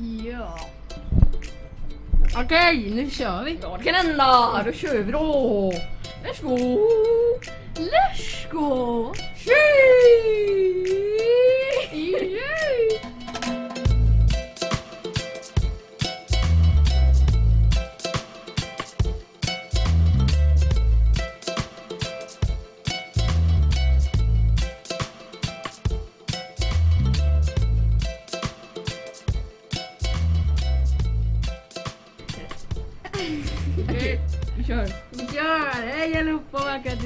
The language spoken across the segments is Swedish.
Ja. Okej, nu kör vi. Kan hända, då kör vi då! Let's go! Let's go! Tji!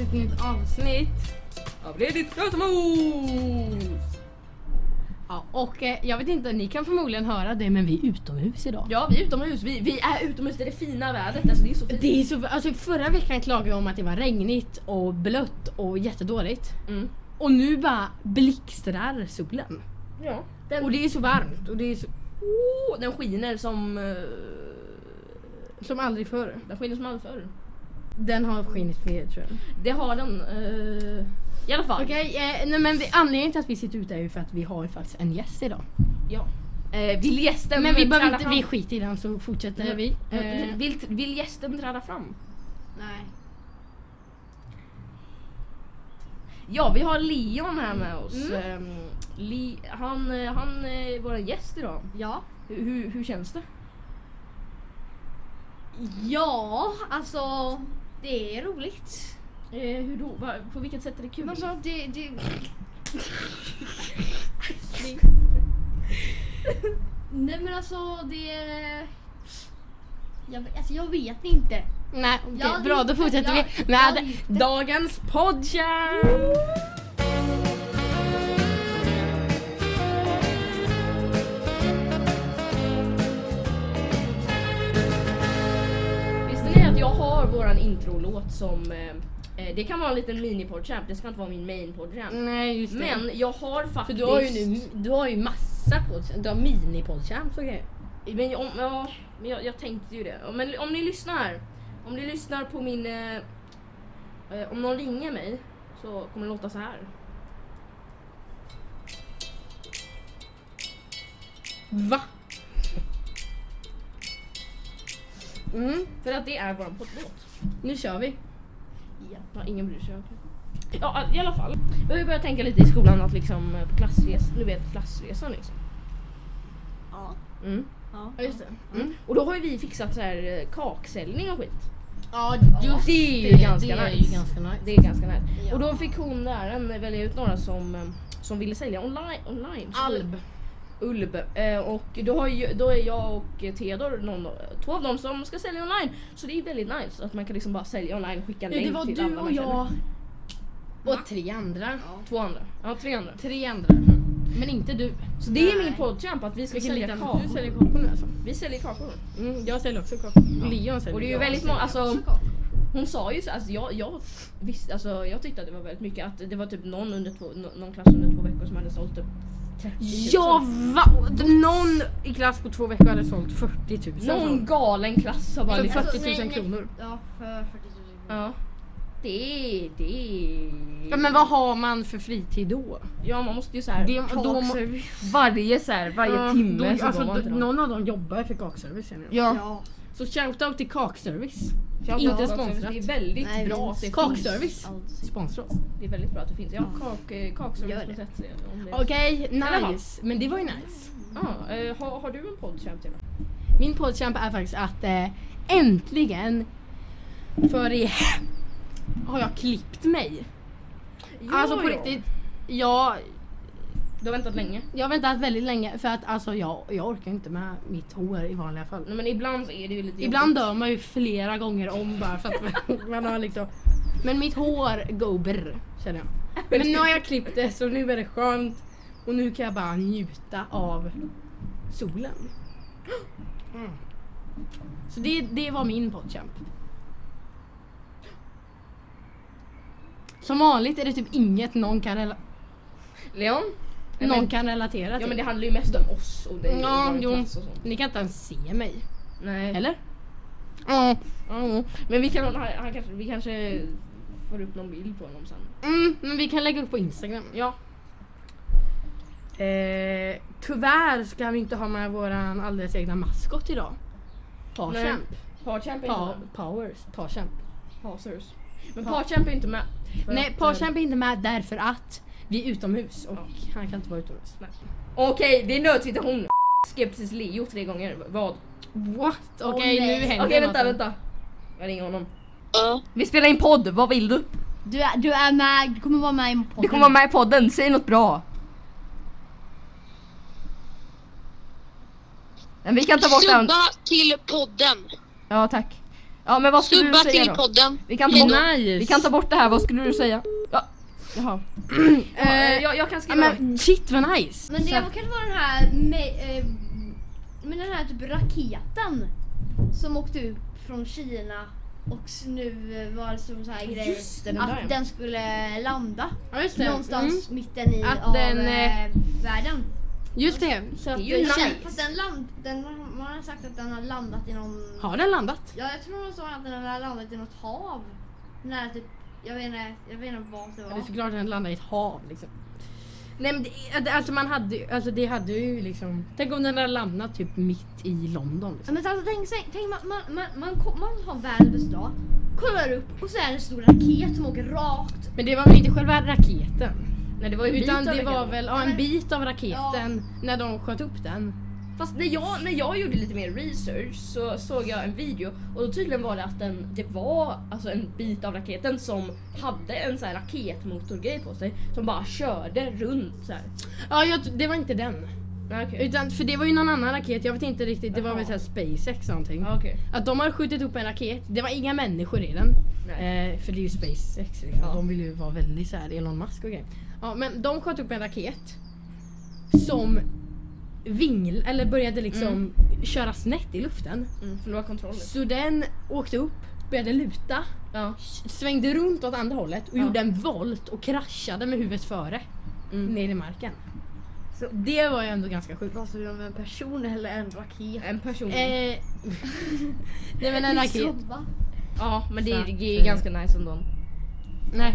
Ett nytt avsnitt. Av ledigt Göteborgs! Ja, och eh, jag vet inte, ni kan förmodligen höra det men vi är utomhus idag. Ja vi är utomhus, vi, vi är utomhus, det är det fina vädret, alltså det är så fint. Det är så, alltså förra veckan klagade jag om att det var regnigt och blött och jättedåligt. Mm. Och nu bara blixtrar solen. Ja. Den, Och det är så varmt och det är så, oh, den skiner som... Uh, som aldrig förr. den skiner som aldrig förr. Den har skinit er tror jag. Det har den. eh, I alla fall. Okej, eh, nej men vi, anledningen till att vi sitter ute är ju för att vi har ju faktiskt en gäst idag. Ja. Eh, vill gästen Men vi, behöver träda inte, fram? vi skiter i den så fortsätter vi. Eh, vill, vill gästen träda fram? nej. Ja, vi har Leon här med oss. Mm. Ehm, Li, han, eh, han är vår gäst idag. Ja. Hur, hur, hur känns det? Ja, alltså det är roligt. Eh, hur då? Va, på vilket sätt är det kul? Alltså det... det... Nej men alltså det... Jag, alltså, jag vet inte. Nej, okej, Ja, bra då fortsätter ja, vi med ja, lite. dagens podcast! Har våran introlåt som eh, eh, det kan vara en liten mini-podchamp, det ska inte vara min main podchamp. Nej just det. Men jag har för faktiskt... du har ju nu, du har ju massa podcast, du har mini-podchamps och grejer. Men, om, ja, jag, jag tänkte ju det. Men om ni lyssnar, om ni lyssnar på min... Eh, eh, om någon ringer mig så kommer det låta så här. Va? Mm, För att det är våran poddlåt. nu kör vi. Ja, ja, ingen bryr sig. Ja, i alla fall. Vi har ju börjat tänka lite i skolan att liksom eh, på klassresan, du vet klassresan liksom. Ja. Mm. Ja. Ja just det. Mm. Och då har ju vi fixat så här eh, kaksäljning och skit. Ja just Det är ju ganska det är nice. ju ganska nice. Det är ganska nice. Ja. Och då fick hon läraren välja ut några som, eh, som ville sälja online. online. Alb. Ulb. Eh, och då, har ju, då är jag och Theodor någon, två av dem som ska sälja online. Så det är väldigt nice att man kan liksom bara sälja online och skicka en Ja, det länk var till du alla och man känner. jag och tre andra. Två andra. Ja, tre andra. Tre andra. Men inte du. Så det är Nej. min podchamp att vi ska Vilken sälja kakor. Du säljer kakor nu alltså? Vi säljer kakor. Mm, jag säljer också kakor. Och Leon säljer Och det är ju väldigt många, alltså hon sa ju så, alltså jag, jag visste, alltså jag tyckte att det var väldigt mycket att det var typ någon under två, nå- någon klass under två veckor som hade sålt typ 30 000. Ja va? Någon i klass på två veckor hade sålt 40 000. Någon galen klass har bara För liksom, 40 000 nej, nej. kronor. Ja, för 40 000 kronor. Ja. Det, det... Ja, men vad har man för fritid då? Ja man måste ju såhär, Det- då må- varje så här, varje Ja, timme då, så alltså, går man då, till. Någon av dem jobbar för kakservice. Ja. Ja. Så shoutout till kakservice. Shoutout Inte sponsrat. Kakservice. Det är väldigt Nej, bra. Kakservice. Sponsra oss. Det är väldigt bra att det finns. Ja, kak, eh, kakservice.se. Okej, Eller nice. Men det var ju nice. Ja, eh, har, har du en podd Champ till? Min poddkämpa är faktiskt att eh, äntligen för i har jag klippt mig. alltså på riktigt, jag, Du har väntat länge. jag har väntat väldigt länge för att alltså jag, jag orkar inte med mitt hår i vanliga fall. Nej, men ibland så är det ju lite Ibland jobbigt. dör man ju flera gånger om bara för att man har liksom Men mitt hår går brr, känner jag. Men nu har jag klippt det så nu är det skönt och nu kan jag bara njuta av solen. Mm. Så det, det var min poddchamp. Som vanligt är det typ inget någon kan, rela- Leon? Nej, någon men, kan relatera ja till. men det handlar ju mest om oss och dig Ja, och vår jo. klass och sånt. Ni kan inte ens se mig. Nej. Eller? Ja. Ja, men vi, kan, han, han kanske, vi kanske får upp någon bild på honom sen. Mm, men vi kan lägga upp på Instagram. Ja. Eh, tyvärr ska vi inte ha med våran alldeles egna maskot idag. Parchamp. Parchamp är inte Pa- med. powers. Parchamp. Pasers. Men Pa- Parchamp är inte med. Nej, Parchamp är inte med därför att vi är utomhus och han kan inte vara utomhus. eh, Okej, det är nödsituation. Skrev precis Leo tre gånger. Vad? What? Okej, Åh, nu nej. händer Okej vänta, något. vänta. Jag ringer honom. Ja. Vi spelar in podd, vad vill du? Du är, du är med, du kommer vara med i podden. Du kommer vara med i podden, säg något bra. Men vi kan ta bort den. Subba till podden. Ja tack. Ja men vad skulle Subba du säga till då? podden. Vi kan, ta bort, Nice. vi kan ta bort det här, vad skulle du säga? Ja. Jaha. Eh, jag, jag kan skriva. men shit vad nice! Men det Så- kan vara den här med, eh, med den här typ raketen som åkte upp från Kina och s- nu eh, var det som så här grej Just det, den att där, ja. den skulle landa Ja just det. någonstans mitten i Att av den, eh, eh, världen. Mm, just det. Så att, Det är ju nice. Fast den land, den, man har sagt att den har landat i någon... har den landat? Ja, jag tror de sa att den har landat i något hav. När typ, jag vet inte, jag vet inte vad det Ja, var. det är såklart att den landade i ett hav liksom. Nej men det, alltså man hade alltså det hade ju liksom, tänk om den hade landat typ mitt i London Ja, liksom. men alltså, tänk, tänk, tänk man, man, man, man, kom- man har världens dag, kollar upp och så är det en stor raket som åker rakt. Men det var väl inte själva raketen? Nej det var ju Utan det var väl ja, Ja, en bit av raketen när de sköt upp den. Fast när jag, när jag gjorde lite mer research så såg jag en video och då tydligen var det att den, det var alltså en bit av raketen som hade en sån här raketmotorgrej på sig som bara körde runt så här. Ja jag, det var inte den. Okej. Utan, för det var ju någon annan raket, jag vet inte riktigt, det var väl såhär SpaceX någonting. Okej. Att de har skjutit upp en raket, det var inga människor i den. Eh, för det är ju SpaceX liksom. Ja. De vill ju vara väldigt såhär Elon Musk och grejer. Ja men de sköt upp en raket som vingl, eller började liksom köra snett i luften. Mm, förlora kontrollen. Så den åkte upp, började luta, Ja. svängde runt åt andra hållet och Ja. gjorde en volt och kraschade med huvudet före Mm. ner i marken. Så det var ju ändå ganska sjukt. Pratar vi om en person eller en raket? En person. Eh, nej men en raket. Ja men det, är- det är eh, ganska nice ändå. Nej,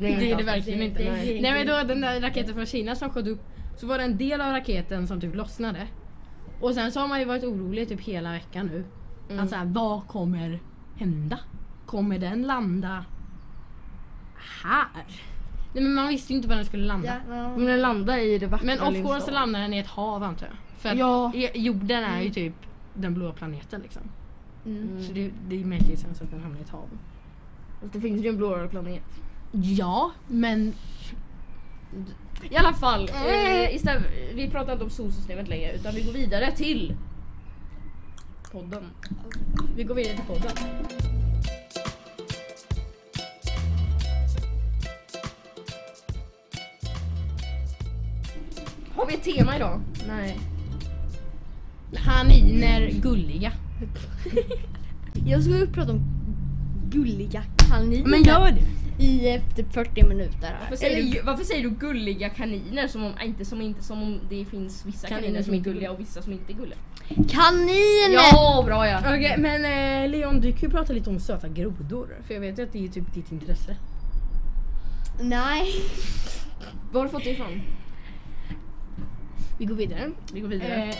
Det är det verkligen inte. Nej men då den där raketen från Kina som sköt upp så var det en del av raketen som typ lossnade. Och sen så har man ju varit orolig typ hela veckan nu. Mm. Alltså vad kommer hända? Kommer den landa här? Nej men man visste ju inte var den skulle landa. Ja, ja. Kommer den landa i det vackra Men of course så landar den i ett hav antar jag. För att Ja. e- jorden är ju typ den blåa planeten liksom. Mm. Så det, det make sense att den hamnar i ett hav. Fast det finns ju en blåare planet. Ja, men I alla fall, eh, istället, vi pratar inte om solsystemet längre utan vi går vidare till podden. vi går vidare till podden. Har vi ett tema idag? Nej. Kaniner gulliga. Jag skulle prata om gulliga kaniner Men gör det. I efter 40 minuter. här. Varför säger, Eller- du, varför säger du gulliga kaniner som om, inte, som, inte, som om det finns vissa kaniner, Kaniner som är gulliga och vissa som inte är gulliga? Kaniner! Ja, bra ja! Okej men eh, Leon du kan ju prata lite om söta grodor. För jag vet ju att det är typ ditt intresse. Nej. Var har du fått det ifrån? Vi går vidare. Vi går vidare. Eh,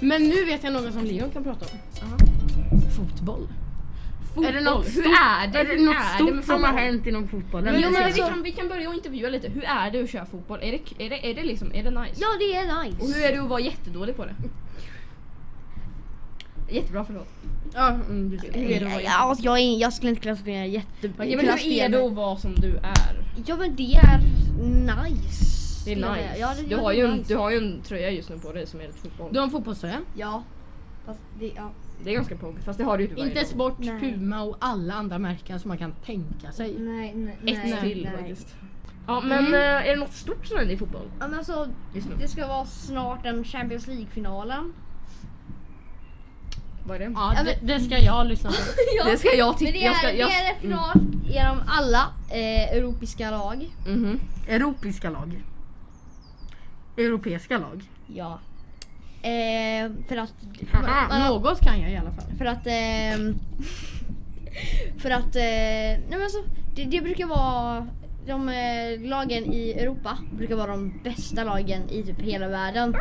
men nu vet jag något som Leon kan prata om. Fotboll. Fotboll. Är det något Hur stort- är det? Är det något är stort som har fotboll? hänt inom fotbollen? Jo, men vi, jag. kan, vi kan börja och intervjua lite. Hur är det att köra fotboll? Är det, är det, är det, liksom, är det nice? Ja det är nice. Och hur är det att vara jättedålig på det? Jättebra, förlåt. Ja, mm, du ser. Hur är det att vara Ja, alltså, jag, är, jag skulle inte klassificera jätte... Okej, men hur är det att vara som du är? Ja men det är nice. Det är nice. Ja, det, du, ja, har det ju en, nice. du har ju en tröja just nu på dig som är ett fotboll. Du har en fotbollströja. Ja. Fast det, ja. Det är ganska pogg, fast det har du ju inte Inte. Sport, Nej. Puma och alla andra märken som man kan tänka sig. Nej, nej, Ett nej, till nej. faktiskt. Ja men Mm. är det något stort som händer i fotboll? Ja, men alltså, det ska vara snart en Champions League-finalen. Vad är det? Ja, Ja, det, det ska jag lyssna på. ja. Det ska jag titta det jag ska, jag, det är en final genom alla eh, europeiska lag. Mhm. Europeiska lag. Europeiska lag. Ja. Eh, för att... Haha, man- något kan jag i alla fall. För att... ehm, För att, eh, nej men alltså, det, det brukar vara de eh, lagen i Europa brukar vara de bästa lagen i typ hela världen.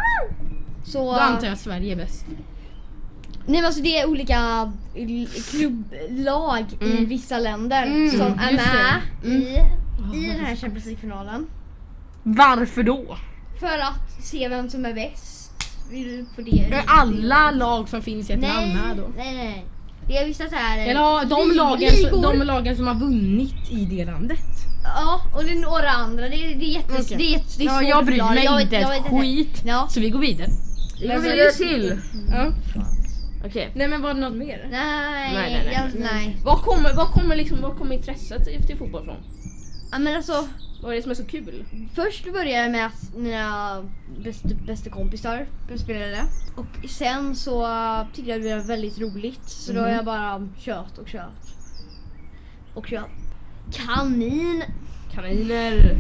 Så, Då antar jag Sverige är bäst. nej men alltså det är olika l- klubblag i Mm. vissa länder Mm, som är just med det. Mm. i, i den här Champions League-finalen. Varför då? För att se vem som är bäst. För det. Är alla lag som finns i ett land nej, med då? nej, nej. Det är vissa så här. Eller har de lagen, ligor. de lagen som har vunnit i det landet? Ja, och det är några andra. Det är, det är jättes... Okej. Det är, jättes- det är Ja, jag bryr mig Jag vet- inte ett skit. Ja. Så vi går vidare. Vi går vidare till. Ja. Okej. Nej men var det något mer? Nej, Nej, nej, nej. jag- nej. Vad kommer, vad kommer liksom, vad kommer intresset till fotboll från? Ja, men alltså, Vad är det som är så kul? först började jag med att mina bästa, bästa kompisar spelade. Och sen så tyckte jag det var väldigt roligt. Så då har jag bara kört och kört. Och kört. Kanin. Kaniner.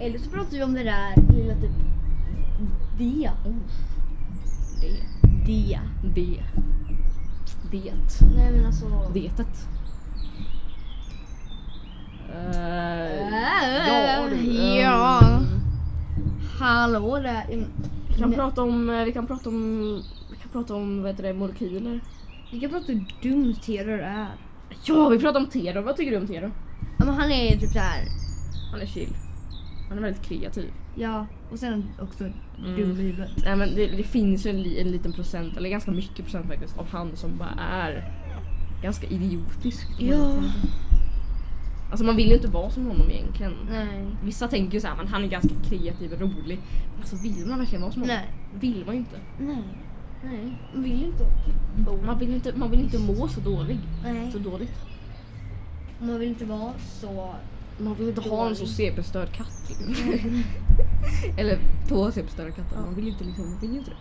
Eller så pratar vi om det där lilla typ det. Det. Det. Det. Det. Nej men alltså. Detet. Uh, Ja, du. ja. ehm, Hallå där. Mm. Vi kan prata om, eh, vi kan prata om, vi kan prata om vad heter det, molekyler. Vi kan prata hur dum Theodor är. Ja, vi pratar om Tero. Vad tycker du om Tero? Ja, men han är typ så här. Han är chill. Han är väldigt kreativ. Ja, och sen också Mm. dum i huvudet. Nej men det, det finns ju en, li, en liten procent, eller ganska mycket procent faktiskt, av han som bara är ganska idiotisk. Ja. Alltså man vill ju inte vara som honom egentligen. Nej. Vissa tänker ju såhär, men han är ganska kreativ och rolig. Men alltså vill man verkligen vara som honom? Nej. Vill man ju inte. Nej. Nej. Man vill inte. Man vill inte, man vill inte må så dålig. Nej. Så dåligt. Man vill inte vara så... Man vill inte ha en så Dålig. CP-störd katt. Liksom. Eller två CP-störda katter. Man vill ju inte liksom, man vill ju inte det.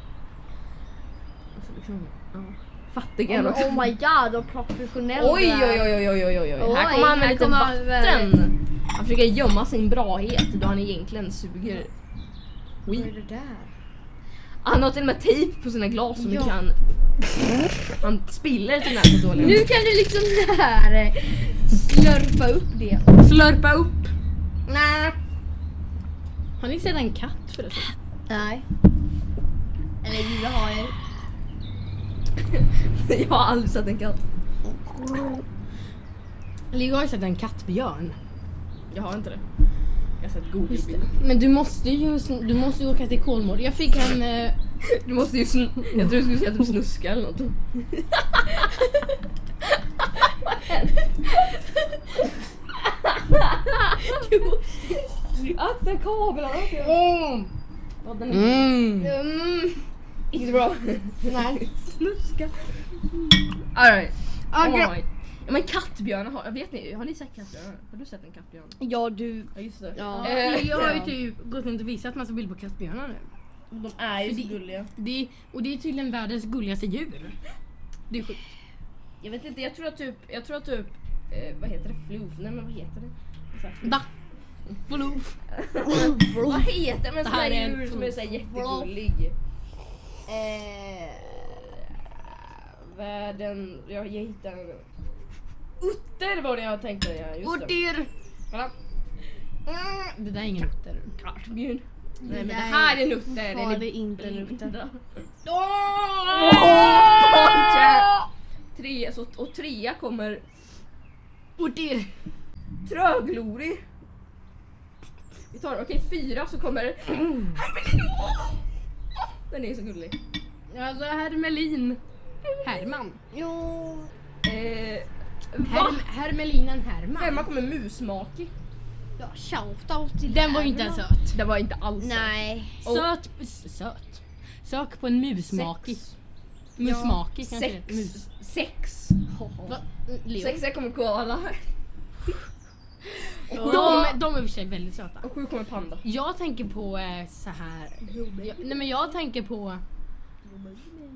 Alltså liksom, ja. Fattig Oh, också. oh my god, vad professionell Oj oj oj oj oj oj oj. Oj, Här kommer han med lite med- vatten. Han försöker gömma sin brahet då han egentligen suger Vad är det där? Han har till och med tejp på sina glas som Ja. kan... Han spiller till den här så dåliga. Nu kan du liksom här eh, slurpa upp det. Slurpa upp. Nej. Har ni sett en katt förresten? Nej. Eller det har jag. Har aldrig sett en katt. Eller jag har ju sett en kattbjörn. Jag har inte det. Jag har sett Just Google-bild. det. Men du måste ju, du måste ju åka till Kolmård. Jag fick en... Eh, Du måste ju sn- Jag tror du skulle säga typ snuska eller något. Akta kablarna! mm. Mm. Inte bra. Nej. Snuska. Alright. Okej. Alright. Ja, men kattbjörnar, har, vet ni, har ni sett kattbjörnar? Har du sett en kattbjörn? Ja, du. Ja just det. Ja. Eh, Jag har ju typ gått runt och visat massa bilder på kattbjörnar nu. De är ju så det- gulliga. Det, och det är tydligen världens gulligaste djur. Det är sjukt. Jag vet inte, jag tror att typ, jag tror att typ, eh, vad heter det? Floof? Nej men vad heter det? Da. Floof. Vad heter det? Men sån här djur som är såhär jättegullig. Eh, Världen, jag, jag hittade den. Utter var det jag tänkte, ja just det. Otter. Kolla. Det där är ingen otter. Kattbjörn. Nej men det här är en utter. Den var är det inte en utter. blinda. Åh! Tre, så, och trea kommer Otter. tröglorig. Vi tar, okej fyra så kommer Hermelino! Den är så gullig. Alltså Hermelin. Herman. Jo. Eh, va? Herm, Hermelinen Herman. Femma kommer musmaki. Ja, shoutout till Den var ju inte ens söt. Det var inte alls Nej. Söt. s- Söt. Sök på en musmaki. Sex. Musmaki kanske Sex. Mus. Sex. Va? Leo? Sexa kommer koala. De, de är i och för sig väldigt söta. Och sju kommer panda. Jag tänker på eh, så här. Jag, nej men jag tänker på,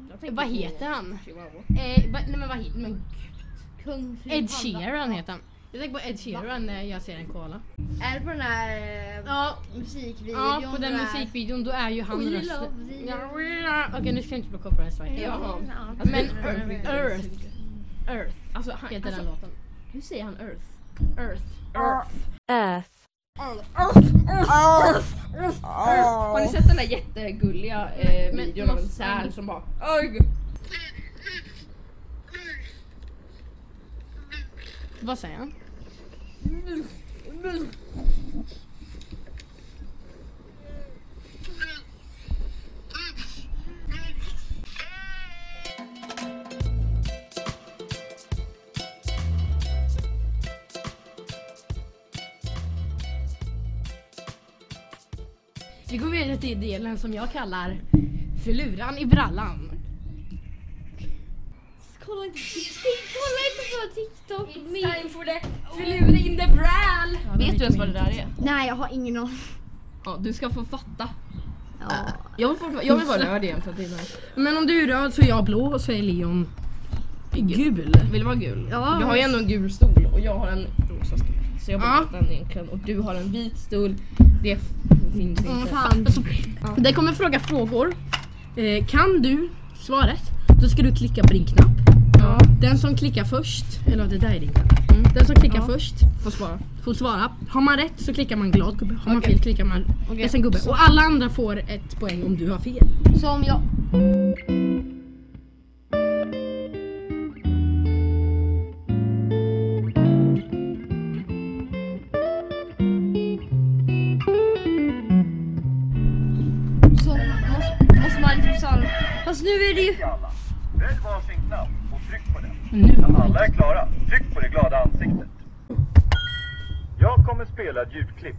Jag tänker vad på heter han? Chihuahua. Eh, va, nej men vad heter men, Kung Fu Ed Panda. Sheeran heter han. Jag tänker på Ed Sheeran när jag ser en koala. Är det på den här eh, Ja, musikvideon? ja på den där- musikvideon då är ju han We rösten. the- Ja, we love- Okej nu ska jag inte bli copyright strike. Jaha. Men Earth. Earth. Alltså, han, Heter alltså, den låten. hur säger han Earth? Earth. Earth. Har ni sett den där jättegulliga eh, videon av en säl som bara Oj! Vad säger han? Vi går vidare till delen som jag kallar filuran i brallan. Kolla inte, kolla inte på TikTok. It's time for the filur in the brall! Vet du ens vad det där är? Nej jag har ingen aning. Ja, du ska få fatta. Ja. Jag vill, fortfarande- jag vill vara röd igen för att det är nice. Men om du är röd så är jag blå och så är Leon gul. Vill du vara gul? Ja. Jag har ju ändå en gul stol och jag har en rosa stol. Så jag Ja. borde ja. den egentligen. Och du har en vit stol. Det finns Mm, inte. fan. Det kommer fråga frågor. Eh, kan du svaret, då ska du klicka på din knapp. Ja. Den som klickar först, eller det där är din knapp. Mm. Den som klickar Ja. först Får svara. får svara. Har man rätt så klickar man glad gubbe. Har man Okej. fel klickar man Okej. ledsen gubbe. Och alla andra får ett poäng om du har fel. Så om jag... är det ju... Välj varsin knapp och tryck på den. Nu har man Alla är klara. Tryck på det glada ansiktet. Jag kommer spela ett ljudklipp.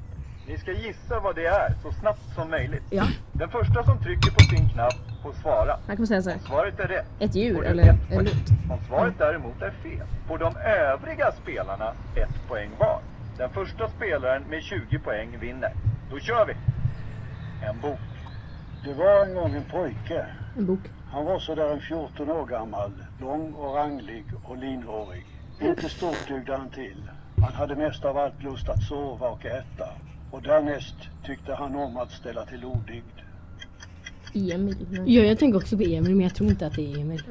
Ni ska gissa vad det är så snabbt som möjligt. Ja. Den första som trycker på sin knapp får svara. Jag kommer säga såhär. Svaret är rätt. Ett djur eller ett en lut. Om svaret däremot är fel får de övriga spelarna ett poäng var. Den första spelaren med 20 poäng vinner. Då kör vi! En bok. Det var en gång en pojke. en bok. Han var sådär en 14 år gammal, lång och ranglig och linhårig. Inte stort duggde han till. Han hade mest av allt lust att sova och äta. Och därnäst tyckte han om att ställa till odygd. Emil. Ja, jag tänker också på Emil men jag tror inte att det är Emil.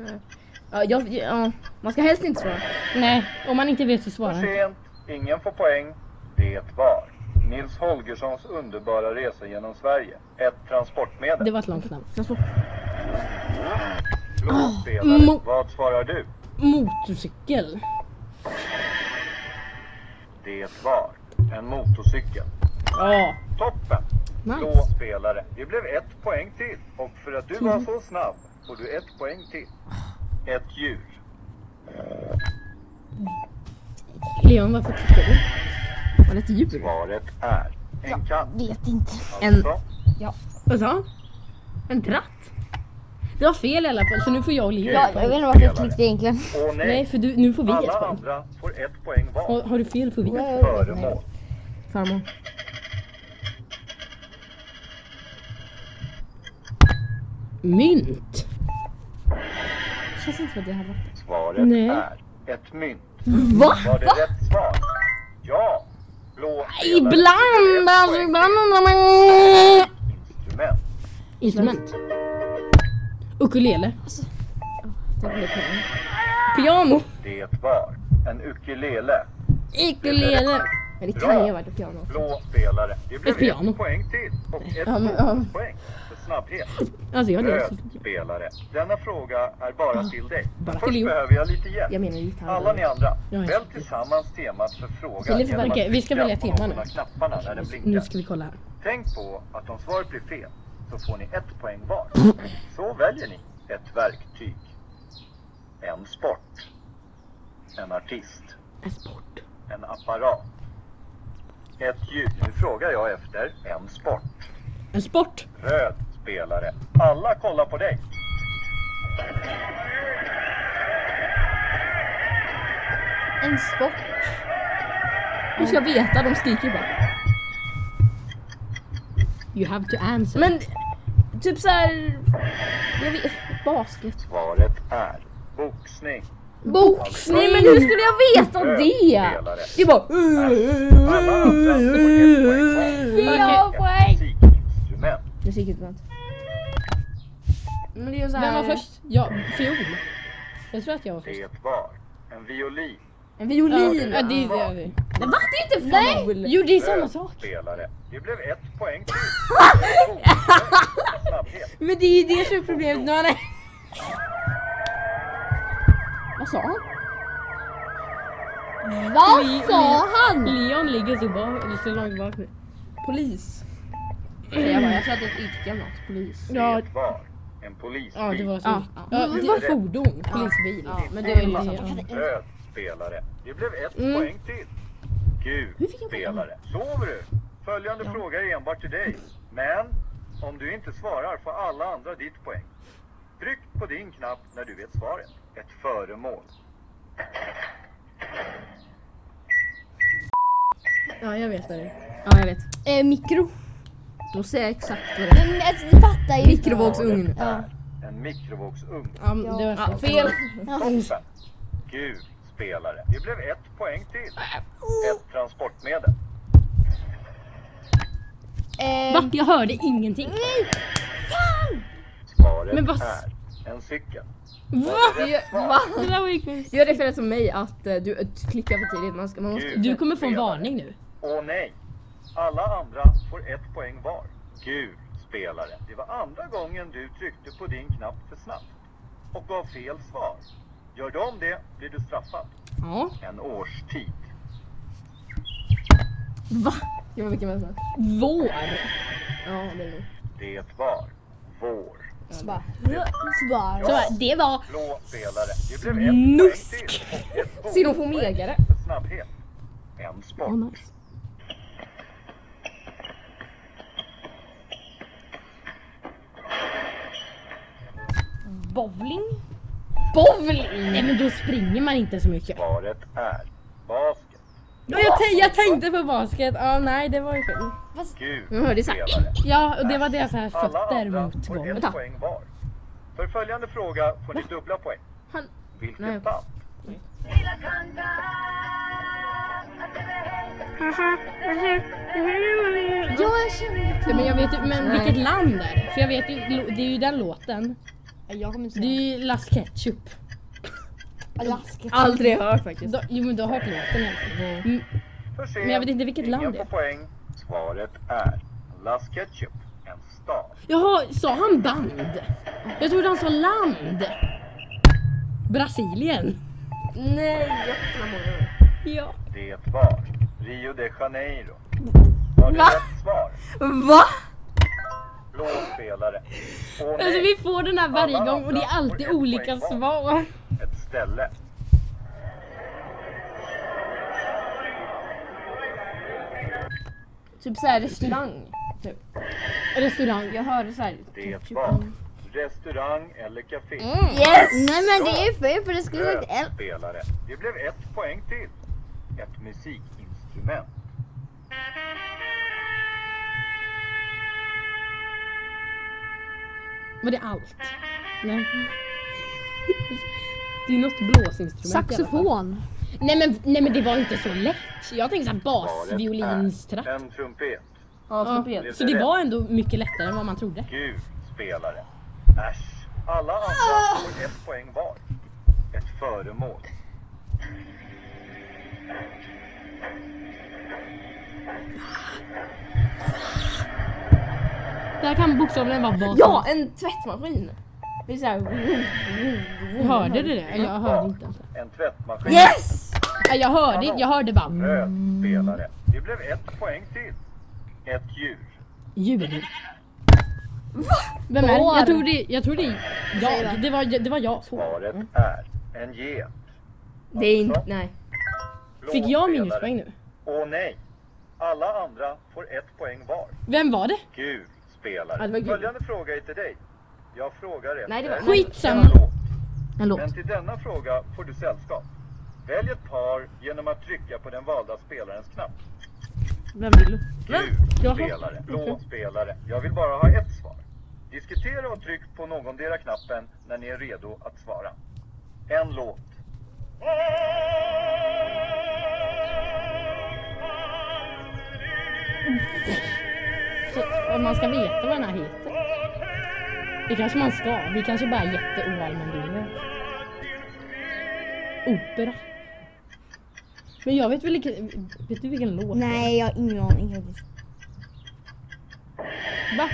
Ja, jag, ja, man ska helst inte svara. Nej, om man inte vet så För svarar han. sent. Ingen får poäng. Det var Nils Holgerssons underbara resa genom Sverige. Ett transportmedel. Det var ett långt namn. Blå spelare. mo- Vad svarar du? Motorcykel. Det var en motorcykel. Ja. Toppen! Nice. spelare. Det blev ett poäng till. Och för att du var så snabb får du ett poäng till. Ett djur. Leon, varför klickar du? Det ett djur? Svaret är en katt. Vet inte. Alltså, Vad sa? En tratt? Det var fel i alla fall så nu får jag och Leo Ja, ett jag vet inte varför jag klickade egentligen. åh nej. Nej för du, nu får vi ett Alla poäng. andra får ett poäng var. Har, har du fel får vi ett poäng. Föremål. Farmor. Mynt. Känns inte som att det hade varit Svaret Nej. är ett mynt. Va? Var det rätt svar? Ja. Blå. Ibland alltså, ibland undrar man... Instrument. Instrument. Ukulele. Det poäng. Piano. Det var en ukulele. Ukulele. Men det kan ju ha varit ett piano. Blå spelare. Det blev Ett piano. ett poäng till. Och ett men, ja. poäng för snabbhet. Alltså jag Röd spelare. Denna fråga är bara till dig. bara till Först Leo. behöver jag lite hjälp. Jag menar gitarr. Alla ni andra, Ja, välj tillsammans temat för frågan att okej, vi ska välja tema nu. knapparna när den Nu blinkar. ska vi kolla här. Tänk på att om svaret blir fel så får ni ett poäng var. Så väljer ni ett verktyg, en sport, en artist, En sport. en apparat, ett ljud. Nu frågar jag efter en sport. En sport. Röd spelare. Alla kollar på dig. En sport. Hur ska jag veta? De skriker bara. You have to answer. Men typ så här. Jag vet, basket. Svaret är boxning. Boxning! Men hur skulle jag veta Röd det? Det är bara... Får ett poäng musikinstrument. Musikinstrument. Men det är Vem var först? Ja, fiol. Jag tror att jag var först. Det var En violin. En violin. Ja, det, det, det. Men va? Det är inte ful! Jo, det är samma sak. spelare. Det blev ett poäng till. Men det är ju det som är problemet. Nu har han Vad sa han? Vad sa han? Leon ligger så bak, så långt bak nu. Polis. Säger jag bara. Jag tror att det är ett yrke eller något. Polis. Ja, Det var en polisbil. ja det var så. Ja, Ja, ja. det var fordon, polisbil. Ja, men det var ju sak. ja. Röd spelare. Det blev ett Mm. poäng till. Gul spelare. Sover du? Följande fråga är enbart till dig. Men om du inte svarar får alla andra ditt poäng. Tryck på din knapp när du vet svaret. Ett föremål. Ja, jag vet vad det är. Ja, jag vet. Eh, mikro. Då säger jag exakt vad det är. Men alltså, du fattar ju. Mikrovågsugn. Ja. En mikrovågsugn. Ja, men det var Ja, fel. Toppen. Gul spelare. Det blev ett poäng till. Ett transportmedel. Eh, Va? Jag hörde ingenting. Svaret Men vad- en cykel. Va? Det Va? Det där var ju konstigt. Som mig att eh, du eh, klickar för tidigt. Man ska, man måste... Du kommer få en varning nu. Åh nej! Alla andra får ett poäng var. Gul spelare. Det var andra gången du tryckte på din knapp för snabbt och gav fel svar. Gör du om det blir du straffad. Ja. En årstid. Va? Vilken var det? Vår. Ja, det är det. Det var vår. Så bara. Så bara. Så bara, det var Blå spelare. Det blev ett poäng Nusk. till och ett bonus- Xenofomegare. snabbhet. En sport. Oh, nice. Bowling. Bowling! Nej men då springer man inte så mycket. Svaret är basket. Ja, jag, jag tänkte på basket. Ja, nej det var ju fel. Gul Jag hörde så här. spelare. Ja, och det var deras här Alla fötter andra mot får golvet. ett poäng var. För följande fråga får ni dubbla poäng. Han- Vilket Nej. band? Ja, jag kände Ja, men jag vet ju, men Nej. vilket land är det? För jag vet ju, det är ju den låten. Jag kommer inte Det är ju Las Ketchup. Alaska. Aldrig hört faktiskt. Då, jo men du har hört låten i alla fall. Mm. Men jag vet inte vilket land det är. poäng. Svaret är Las Ketchup. En stad. Jaha, sa han band? Jag trodde han sa land. Brasilien. Nej, jättemånga. Ja. Det var Rio de Janeiro. Var det Va? rätt svar? Va? Blå spelare. Åh Alltså vi får den här varje gång och det är alltid olika svar. Ställe. Typ såhär restaurang. Typ. Restaurang. Jag hörde såhär. Det var restaurang eller café. Yes! Nej men det är ju fel för det skulle sagt L. spelare. Det blev ett poäng till. Ett musikinstrument. Var det allt? Nej. Det är något blåsinstrument. Saxofon. Nej men, nej men det var inte så lätt. Jag tänkte såhär Svaret basviolinstratt. är en trumpet. Ja, trumpet. så det var ändå mycket lättare än vad man trodde. Gul spelare. Äsch. Alla andra får ett poäng var. Ett föremål. Det här kan bokstavligen vara vad Ja, en tvättmaskin. Det är såhär. Hörde du det? Eller Jag hörde inte ens. En tvättmaskin. Yes! Nej, Jag hörde, jag hörde bara Röd spelare. Det blev ett poäng till. Ett djur. djur. Vem är det? Jag tror det, jag tror det är jag. det. Det var, det var jag. Svaret är en get. Det är inte, nej. Blå Fick jag spelare. minuspoäng nu? Åh nej. Alla andra får ett poäng var. Vem var det? Gul spelare. Ja, det var gul. Följande fråga är till dig. Jag frågar efter Nej, det var- Skitsamma. en låt. En låt. Men till denna fråga får du sällskap. Välj ett par genom att trycka på den valda spelarens knapp. Vem vill du? Gul spelare, blå spelare. Jag vill bara ha ett svar. Diskutera och tryck på någondera knappen när ni är redo att svara. En låt. Så, om man ska veta vad den här heter. Det kanske man ska. Vi kanske bara är jätteoallmänbildade. opera. Men jag vet väl inte, vet du vilken låt det är? Nej, jag har ingen aning faktiskt. Va?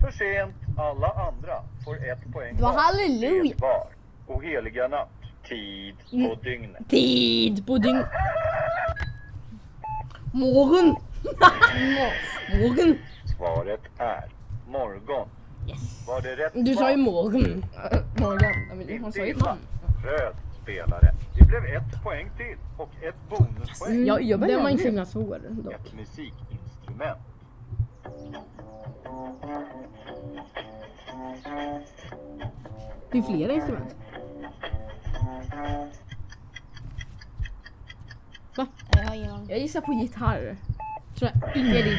För sent. Alla andra får ett poäng Det var var. halleluja. Det var O heliga natt. Tid på dygnet. Tid på dygn... Morgon! Morgon! Svaret är morgon. Yes. Var det rätt Du sa ju morgon. Morgan, hon Inte sa ju man. Röd spelare. Det blev ett poäng till och ett bonuspoäng. Ja, jag Den var inte så himla svår dock. Ett musikinstrument. Det är flera instrument. Va? Jag gissar på gitarr. Tror jag inte. Det är din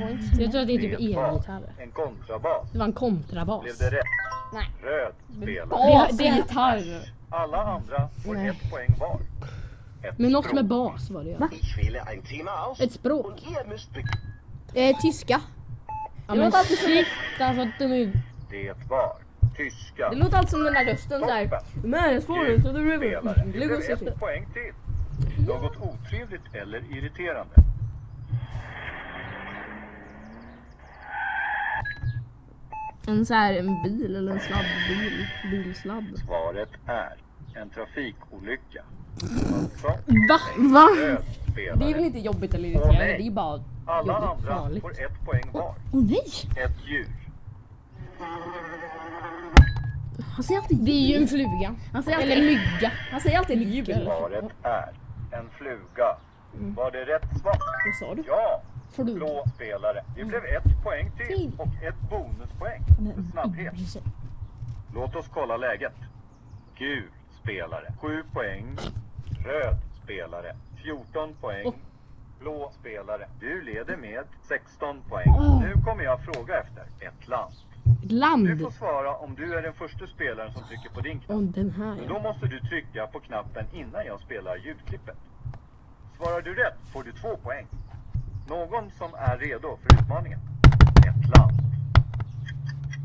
punkt. Jag tror att det är typ Det elgitarr. en kontrabas. Det var en kontrabas. Blev det rätt? Nej. Röd spelare. Bas är gitarr. Alla andra får Nej. ett poäng var. Ett Men något språk. med bas var det aus Ett språk. Eh, tyska. Ja men låter alltid som- shit alltså de är ju... Det var tyska. Det låter alltid som den där rösten såhär. Man is falling to the river. Det blev ett poäng till. Något otrevligt eller irriterande? En så här en bil eller en sladdbil. Bilsladd. Svaret är en trafikolycka. Va? Va? Det är väl inte jobbigt eller irriterande. det är bara Alla jobbigt, andra farligt. får ett poäng var. Åh nej! Ett djur. Han säger alltid Det är ju en fluga. Han säger Eller alltid, mygga. han säger alltid djur. Svaret är en fluga. Var det rätt svar? Vad sa du? Ja! Fluga. Blå spelare. Det blev ett poäng till och ett bonuspoäng för snabbhet. Låt oss kolla läget. Gul spelare. 7 poäng. Röd spelare. 14 poäng. Blå spelare. Du leder med 16 poäng. Nu kommer jag fråga efter ett land. Du Land. får svara om du är den första spelaren som trycker på din knapp. Och den här Men då ja. måste du trycka på knappen innan jag spelar ljudklippet. Svarar du rätt får du två poäng. Någon som är redo för utmaningen? Ett land.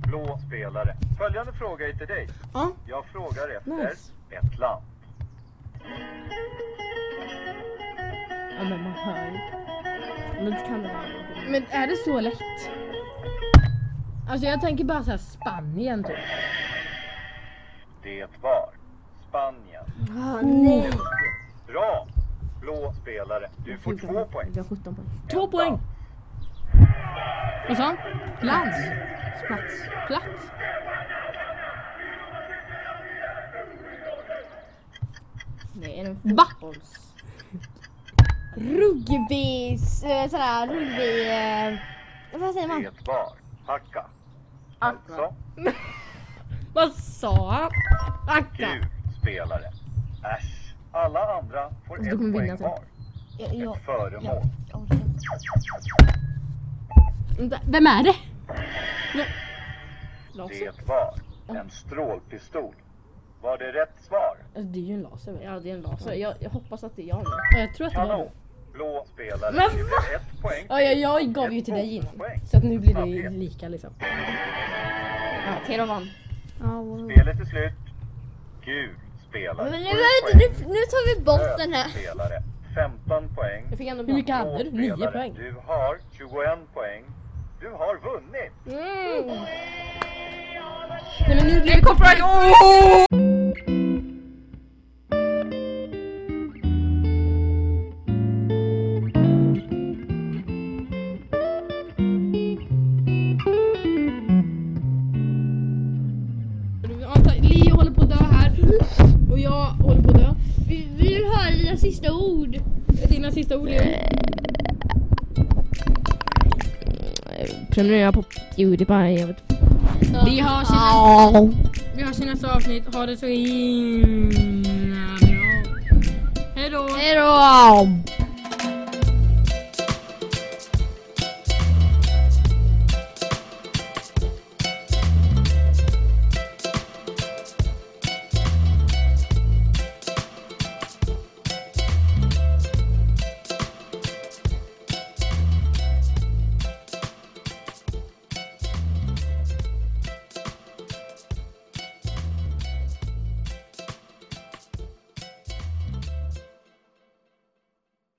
Blå spelare. Följande fråga är till dig. Ja. Jag frågar efter Nice. ett land. Ja men man hör ju. Men det kan det vara. Men är det så lätt? Alltså jag tänker bara såhär Spanien typ. Det var Spanien. Ah, nej. Bra! Blå spelare. Du får två poäng. Vi har 17 poäng. Två poäng. Vad sa han? Plats. Plats. Plats. Det är en fotbolls... Rugbys... Eh, sådär rugby... Eh, vad säger man? Det var Hacka. Alltså, Vad sa han? Akka. gul spelare. Äsch. Alla andra får ett poäng var. Ett föremål. Vem är det? Det var en strålpistol. Var det rätt svar? Alltså, det är ju en laser? Ja det är en laser. Jag, jag hoppas att det är jag nu. Ja, jag tror att det var det. Blå spelare. Men det blev ett poäng. Ja, jag, jag gav ju till dig innan. Så att nu blir det lika liksom. Ja, Tero vann. Spelet är slut. Gul spelare. Men nu, nu, nu tar vi bort den här. spelare. 15 poäng. Jag fick ändå Hur mycket hade du? Nio spelare. poäng. Du har 21 poäng. Du har vunnit. Mm. Nej men nu blir det Copyright! Sista ord. Dina sista ord. Prenumerera på Pewdiepie. Jag vet. Vi hörs, i nästa, vi hörs i nästa avsnitt. Ha det så himla bra. Hejdå! Hejdå!